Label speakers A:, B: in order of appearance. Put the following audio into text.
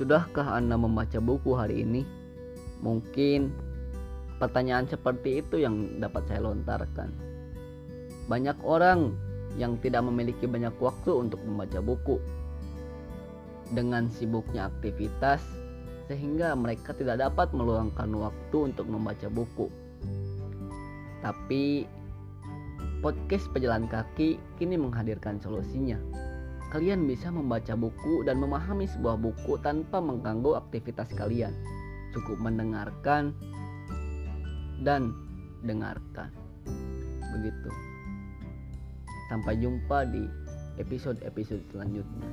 A: Sudahkah Anda membaca buku hari ini? Mungkin pertanyaan seperti itu yang dapat saya lontarkan. Banyak orang yang tidak memiliki banyak waktu untuk membaca buku. Dengan sibuknya aktivitas, sehingga mereka tidak dapat meluangkan waktu untuk membaca buku. Tapi podcast pejalan kaki kini menghadirkan solusinya. Kalian bisa membaca buku dan memahami sebuah buku tanpa mengganggu aktivitas kalian. Cukup mendengarkan dan dengarkan. Begitu. Sampai jumpa di episode-episode selanjutnya.